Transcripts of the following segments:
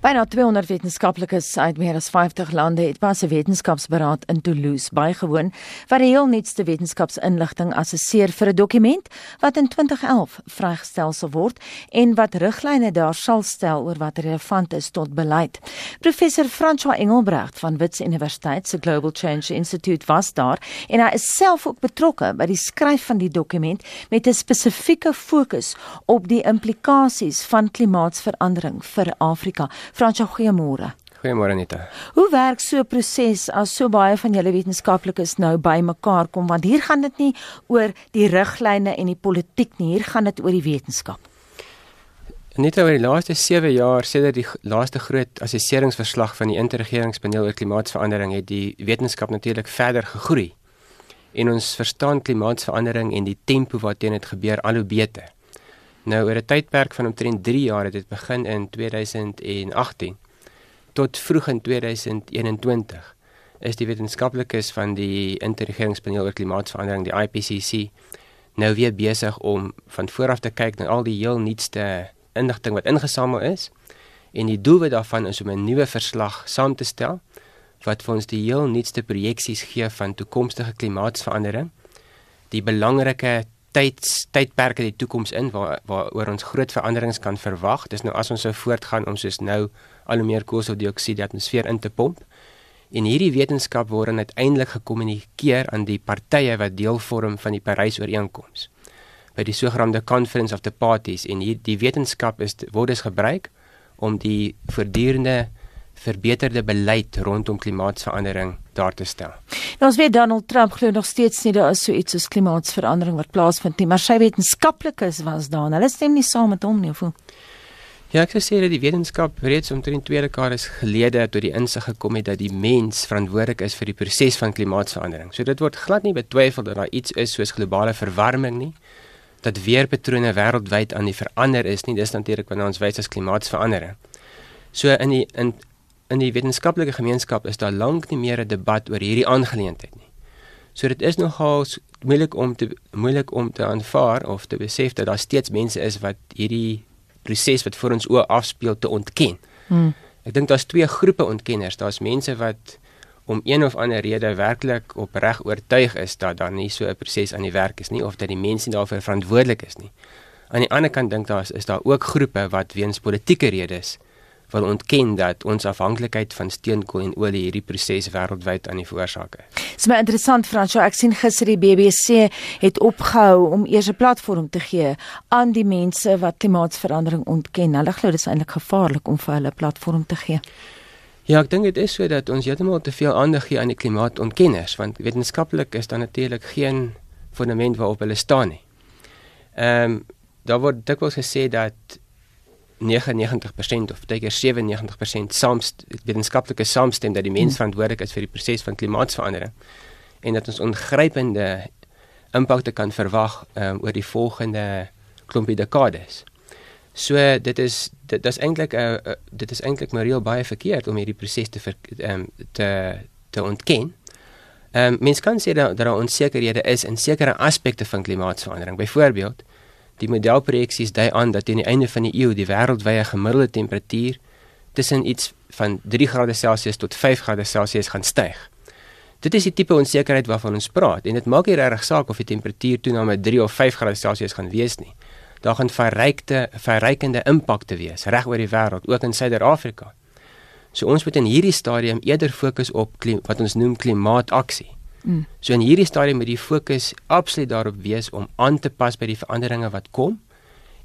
Byna 200 wetenskaplikes uit meer as 50 lande het pas 'n wetenskapsberaad in Toulouse bygewoon wat die heel nuutste wetenskapsinligting assesseer vir 'n dokument wat in 2011 vrygestel sal word en wat riglyne daar sal stel oor wat relevant is tot beleid. Professor François Engelbrecht van Wits Universiteit se Global Change Institute was daar en hy is self ook betrokke by die skryf van die dokument met 'n spesifieke fokus op die implikasies van klimaatsverandering vir Afrika. Fransjo, goeiemôre. Goeiemôre Anita. Hoe werk so 'n proses as so baie van julle wetenskaplikes nou bymekaar kom want hier gaan dit nie oor die riglyne en die politiek nie, hier gaan dit oor die wetenskap. Net oor die laaste 7 jaar sedert die laaste groot assesseringsverslag van die interregeringspaneel oor klimaatsverandering het die wetenskap natuurlik verder gegroei. En ons verstaan klimaatsverandering en die tempo waarteen dit gebeur al hoe beter. Nou oor 'n tydperk van omtrent 3 jaar het dit begin in 2018 tot vroeg in 2021 is die wetenskaplikes van die interregeringspaneel oor klimaatsverandering die IPCC nou weer besig om van vooraf te kyk na al die heel nuutste inligting wat ingesamel is. En die doel daarvan is om 'n nuwe verslag saam te stel wat vir ons die heel nuutste projeksies gee van toekomstige klimaatsverandering die belangrike tyds tydperke in die toekoms in waar waaroor ons groot veranderings kan verwag. Dis nou as ons sou voortgaan om soos nou al hoe meer koolstofdioksied die atmosfeer in te pomp. En hierdie wetenskap word uiteindelik gekommunikeer aan die partye wat deel vorm van die Parys-ooreenkoms. By die sogenaamde Conference of the Parties en hier die wetenskap is word dus gebruik om die voortdurende verbeterde beleid rondom klimaatsverandering daar te stel. Nou ons weet Donald Trump glo nog steeds nie daar is so iets soos klimaatsverandering wat plaasvind nie, maar sy wetenskaplikes was daar en hulle stem nie saam met hom nie of hoe? Ja, ek sê dat die wetenskap reeds omtrent twee dekades gelede tot die insig gekom het dat die mens verantwoordelik is vir die proses van klimaatsverandering. So dit word glad nie betwyfel dat daar iets is soos globale verwarming nie dat weerpatrone wêreldwyd aan die verander is nie dis natuurlik wanneer ons wys as klimaatsverandering. So in die in in die wetenskaplike gemeenskap is daar lank nie meer 'n debat oor hierdie aangeleentheid nie. So dit is nogal moeilik om te moeilik om te aanvaar of te besef dat daar steeds mense is wat hierdie proses wat voor ons oë afspeel te ontken. Hmm. Ek dink daar's twee groepe ontkenners. Daar's mense wat om een of ander rede werklik opreg oortuig is dat daar nie so 'n proses aan die werk is nie of dat die mense daarvoor verantwoordelik is nie. Aan die ander kant dink daar is, is daar ook groepe wat weens politieke redes wil ontken dat ons afhanklikheid van steenkool en olie hierdie proses wêreldwyd aan die veroorsaak is. Dit is my interessant Fransjo, ek sien gister die BBC het opgehou om eers 'n platform te gee aan die mense wat klimaatsverandering ontken. Hulle glo dit is eintlik gevaarlik om vir hulle 'n platform te gee. Ja, ek dink dit is so dat ons heeltemal te veel aandag gee aan die klimaatontkenners want wetenskaplik is daar natuurlik geen fundament waarop hulle staan nie. Ehm um, daar word dikwels gesê dat 99% of baie keer 97% saams wetenskaplike saamstem dat die mens hmm. verantwoordelik is vir die proses van klimaatsverandering en dat ons ongrypende impakte kan verwag um, oor die volgende klompie dekades. So dit is dit is eintlik 'n uh, uh, dit is eintlik maar reël baie verkeerd om hierdie proses te ver, um, te te ontken. Ehm um, mens kan sê dat daar onsekerhede is in sekere aspekte van klimaatsverandering. Byvoorbeeld, Die modelprojeksies dui aan dat teen die einde van die eeu die wêreldwye gemiddelde temperatuur tussen iets van 3°C tot 5°C gaan styg. Dit is die tipe onsekerheid waarvan ons praat en dit maak nie regtig saak of die temperatuur toename 3 of 5°C gaan wees nie. Daar gaan verrykte verrykende impakte wees reg oor die wêreld, ook in Suider-Afrika. So ons moet in hierdie stadium eerder fokus op klim, wat ons noem klimaataksie. Mm. So in hierdie stadium moet die fokus absoluut daarop wees om aan te pas by die veranderinge wat kom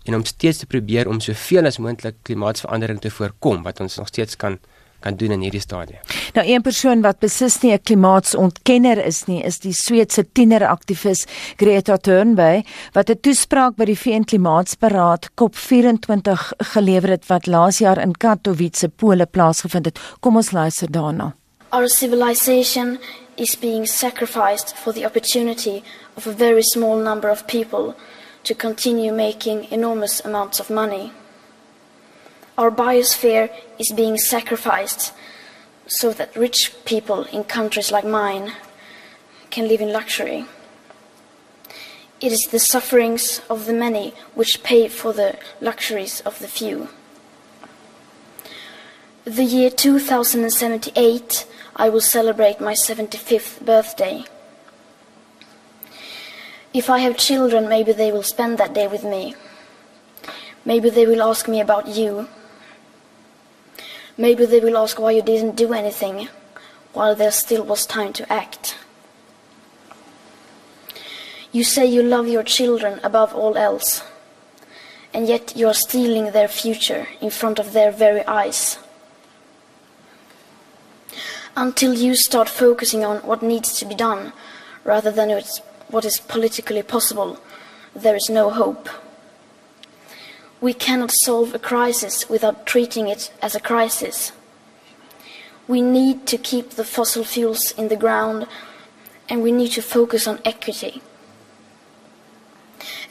en om steeds te probeer om soveel as moontlik klimaatsverandering te voorkom wat ons nog steeds kan kan doen in hierdie stadium. Nou een persoon wat beslis nie 'n klimaatsontkenner is nie, is die Sweedse tieneraktivis Greta Thunberg wat 'n toespraak by die VN Klimaatsberaad COP24 gelewer het wat laas jaar in Katowice, Pole plaasgevind het. Kom ons luister daarna. Our civilization is being sacrificed for the opportunity of a very small number of people to continue making enormous amounts of money. Our biosphere is being sacrificed so that rich people in countries like mine can live in luxury. It is the sufferings of the many which pay for the luxuries of the few. The year 2078, I will celebrate my 75th birthday. If I have children, maybe they will spend that day with me. Maybe they will ask me about you. Maybe they will ask why you didn't do anything while there still was time to act. You say you love your children above all else, and yet you are stealing their future in front of their very eyes. Until you start focusing on what needs to be done rather than what is politically possible, there is no hope. We cannot solve a crisis without treating it as a crisis. We need to keep the fossil fuels in the ground and we need to focus on equity.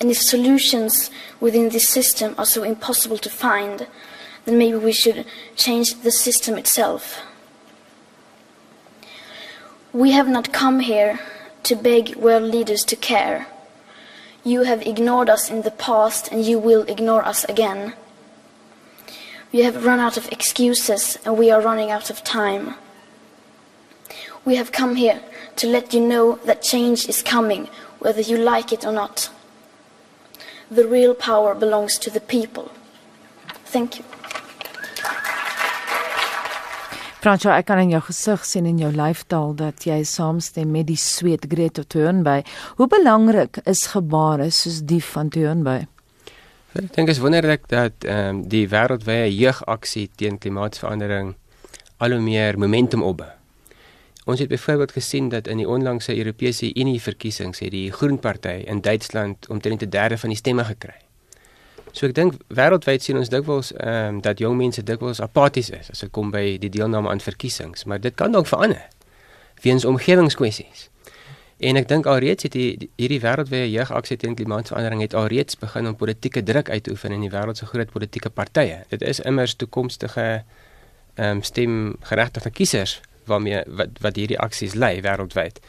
And if solutions within this system are so impossible to find, then maybe we should change the system itself. We have not come here to beg world leaders to care. You have ignored us in the past and you will ignore us again. We have run out of excuses and we are running out of time. We have come here to let you know that change is coming, whether you like it or not. The real power belongs to the people. Thank you. Fransjo, ek kan in jou gesig sien en jou lyfstaal dat jy saamstem met die sweet Greta Thunberg. Hoe belangrik is gebare soos die van Thunberg? Ek dink dit is wonderlik dat ehm um, die wêreldwye jeugaksie teen klimaatsverandering al hoe meer momentum opbou. Ons het byvoorbeeld gesien dat in die onlangse Europese Unie verkiesings het die Groen Party in Duitsland omtrent 'n derde van die stemme gekry. So ek dink wêreldwyd sien ons dikwels ehm um, dat jong mense dikwels apaties is as dit kom by die deelname aan verkiesings, maar dit kan dalk verander weens omgewingskwessies. En ek dink alreeds het die, hierdie wêreldwye jeugaksie teen klimaatsverandering het alreeds begin om politieke druk uit te oefen in die wêreld se groot politieke partye. Dit is immers toekomstige ehm um, stemgeregtigde kiesers waarmee wat wat hierdie aksies lei wêreldwyd.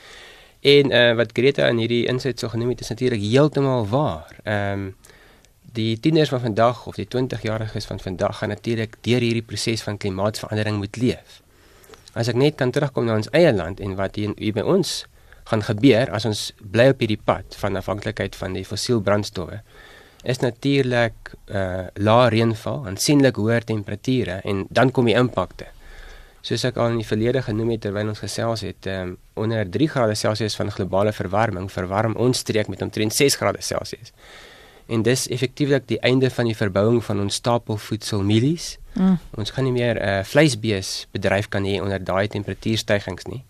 En uh, wat Greta in hierdie insig so genoem het is natuurlik heeltemal waar. Ehm um, die tieners van vandag of die 20-jariges van vandag gaan natuurlik deur hierdie proses van klimaatsverandering moet leef. As ek net kan terugkom na ons eie land en wat hier, hier by ons gaan gebeur as ons bly op hierdie pad van afhanklikheid van die fossiel brandstowwe is natuurlik uh lae reënval, aansienlik hoër temperature en dan kom die impakte. Soos ek al in die verlede genoem het terwyl ons gesels het, um, onder 3 grade Celsius van globale verwarming verwarm ons streek met omtrent 6 grade Celsius en dis effektiewelik die einde van die verbouing van ons stapelvoedselmielies. Mm. Ons gaan nie meer 'n uh, eh, vleisbees bedryf kan hê onder daai temperatuurstygings nie.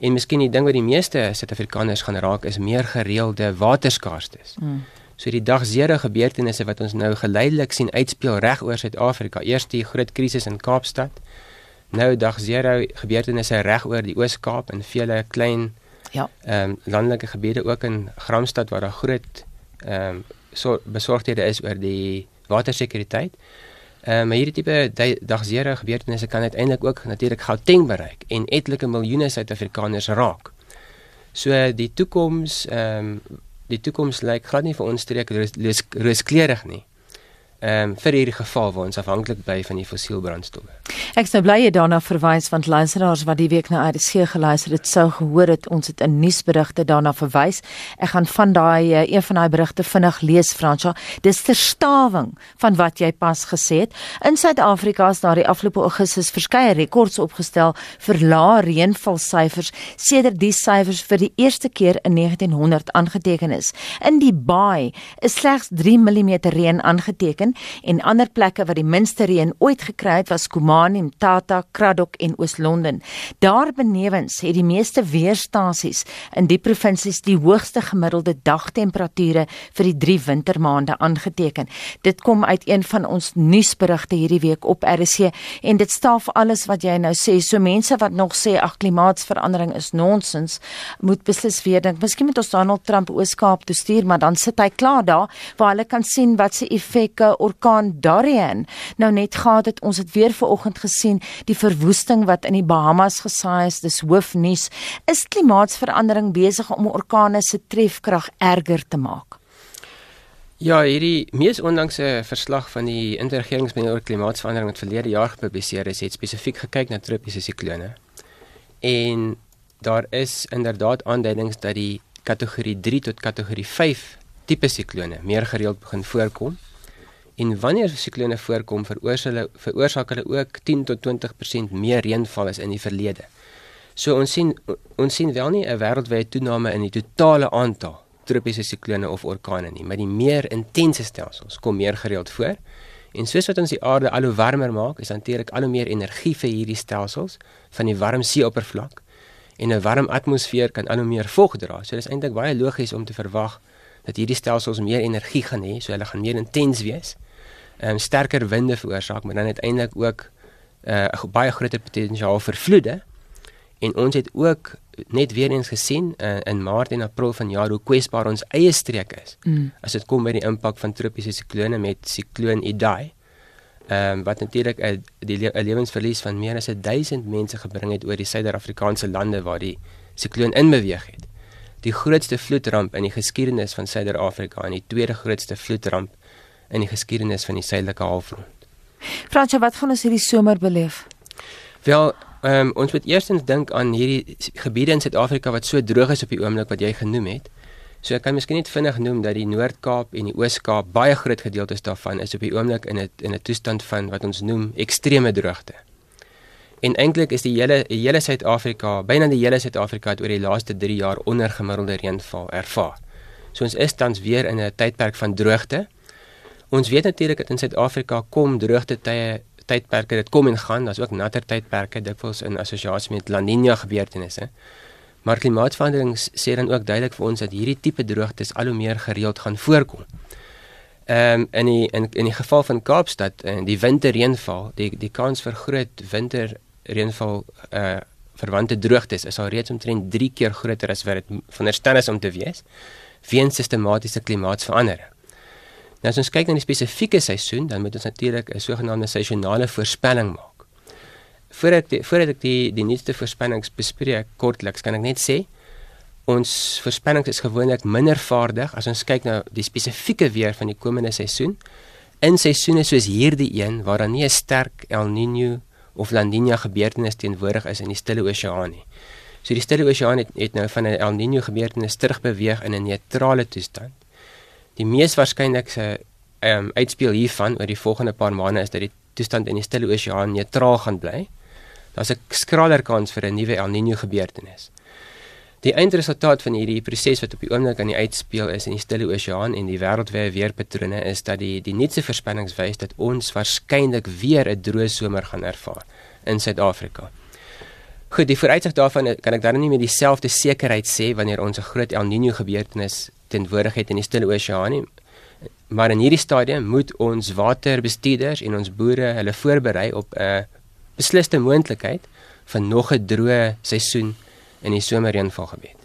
En miskien die ding wat die meeste Suid-Afrikaners gaan raak is meer gereelde waterskaarstes. Mm. So die dagseere gebeurtenisse wat ons nou geleidelik sien uitspeel reg oor Suid-Afrika. Eers die groot krisis in Kaapstad. Nou dagseere gebeurtenisse reg oor die Oos-Kaap en vele klein ja, ehm um, landelike gebiede ook in Gramstad waar daar groot ehm um, so besorgdhede is oor die watersekuriteit. Ehm uh, maar hierdie tipe dagsere gebeurtenisse kan uiteindelik ook natuurlik Gauteng bereik en etlike miljoene Suid-Afrikaners raak. So die toekoms ehm um, die toekoms lyk glad nie vir ons streek rooskleurig nie ehm um, vir hierdie geval waar ons afhanklik bly van die fossielbrandstowwe. Ek sou bly jy daarna verwys want luisteraars wat die week na RC geluister het sou gehoor het ons het 'n nuusberigte daarna verwys. Ek gaan van daai eh, een van daai berigte vinnig lees Fransja. Dis terstawing van wat jy pas gesê het. In Suid-Afrika is daar die afgelope Augustus verskeie rekords opgestel vir lae reënvalsyfers sedert die syfers vir die eerste keer in 1900 aangeteken is. In die Baai is slegs 3 mm reën aangeteken en ander plekke wat die minste reën ooit gekry het was Komani, Mthatha, Kraddock en Oos-London. Daar benewens het die meeste weerstasies in die provinsies die hoogste gemiddelde dagtemperature vir die 3 wintermaande aangeteken. Dit kom uit een van ons nuusberigte hierdie week op RC en dit staaf alles wat jy nou sê. So mense wat nog sê ag klimaatsverandering is nonsens, moet beslis weer dink. Miskien moet ons Donald Trump Oos-Kaap toe stuur, maar dan sit hy klaar daar waar hulle kan sien wat se effekte orkaan Dorian. Nou net gehad het ons het weer vanoggend gesien die verwoesting wat in die Bahamas gesaai is. Dis hoofnuus. Is klimaatsverandering besig om orkane se trefkrag erger te maak? Ja, hierdie mees onlangse verslag van die Interregeringspaneel oor klimaatsverandering wat verlede jaar gepubliseer is, het spesifiek gekyk na tropiese siklone. En daar is inderdaad aanduidings dat die kategorie 3 tot kategorie 5 tipe siklone meer gereeld begin voorkom. En wanneer siklone voorkom, veroorsaak hulle veroorsaak hulle ook 10 tot 20% meer reënval as in die verlede. So ons sien ons sien wel nie 'n wêreldwye toename in die totale aantal tropiese siklone of orkane nie, maar die meer intense stelsels kom meer gereeld voor. En soos wat ons die aarde al hoe warmer maak, is natuurlik al hoe meer energie vir hierdie stelsels van die warm seeoppervlak en 'n warm atmosfeer kan al hoe meer vog dra. So dis eintlik baie logies om te verwag dat hierdie stelsels meer energie gaan hê, so hulle gaan meer intens wees. Ehm um, sterker winde veroorsaak, maar dan uiteindelik ook eh, 'n uh, baie groter potensiaal vir vloede. En ons het ook net weer eens gesien uh, in Maart en April vanjaar hoe kwesbaar ons eie streek is. Mm. As dit kom by die impak van tropiese siklone met sikloon Idai. Ehm um, wat natuurlik 'n die le lewensverlies van meer as 1000 mense gebring het oor die Suid-Afrikaanse lande waar die sikloon inbeweeg het. Die grootste vloedramp in die geskiedenis van Suid-Afrika en die tweede grootste vloedramp in die geskiedenis van die suidelike halfrond. Fransja, wat gaan ons hierdie somer beleef? Wel, Ehm um, ons moet eerstens dink aan hierdie gebiede in Suid-Afrika wat so droog is op die oomblik wat jy genoem het. So ek kan miskien net vinnig noem dat die Noord-Kaap en die Oos-Kaap baie groot gedeeltes daarvan is op die oomblik in 'n in 'n toestand van wat ons noem ekstreme droogte. En eintlik is die hele hele Suid-Afrika, byna die hele Suid-Afrika het oor die laaste 3 jaar onder gemiddelde reënval ervaar. So ons is tans weer in 'n tydperk van droogte. Ons weet natuurlik dat in Suid-Afrika kom droogte tye tydperke dit kom en gaan, daar's ook natter tydperke dikwels in assosiasie met La Niña gebeurtenisse. Maar klimaatsverandering sê dan ook duidelik vir ons dat hierdie tipe droogtes al hoe meer gereeld gaan voorkom. Ehm um, in die in in die geval van Kaapstad en die winterreënval, die die kans vir groot winterreënval eh uh, verwante droogtes is al reeds omtrent 3 keer groter as wat dit veronderstel is om te wees weens sistematiese klimaatsverandering. Nou as ons kyk na die spesifieke seisoen, dan moet ons natuurlik 'n sogenaamde seisonale voorspelling maak. Voordat die, voordat ek die die nuutste voorspellings bespreek kortliks, kan ek net sê ons voorspellings is gewoonlik minder vaardig as ons kyk na die spesifieke weer van die komende seisoen. In seisoene soos hierdie een waar daar nie 'n sterk El Niño of La Niña gebeurtenis teenwoordig is in die Stille Oseaan nie. So die Stille Oseaan het, het nou van 'n El Niño gebeurtenis terugbeweeg in 'n neutrale toestand. Die mees waarskynlikse ehm um, uitspeel hiervan oor die volgende paar maande is dat die toestand in die Stille Oseaan neutraal gaan bly. Daar's 'n skraler kans vir 'n nuwe El Niño gebeurtenis. Die eindresultaat van hierdie proses wat op die oomblik aan die uitspeel is in die Stille Oseaan en die wêreldwye weerpatrone is dat die die nuutste voorspellings wys dat ons waarskynlik weer 'n droë somer gaan ervaar in Suid-Afrika. Goed, die vooruitsig daarvan kan ek dan nie met dieselfde sekerheid sê wanneer ons 'n groot El Niño gebeurtenis teenwoordigheid in die Stille Oseaan nie. Maar in hierdie stadium moet ons waterbestuurders en ons boere hulle voorberei op 'n besliste moontlikheid van nog 'n droë seisoen in die somerreënvalgebied.